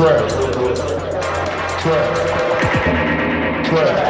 Trap. Trap. Trap.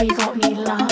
Everybody's got me love.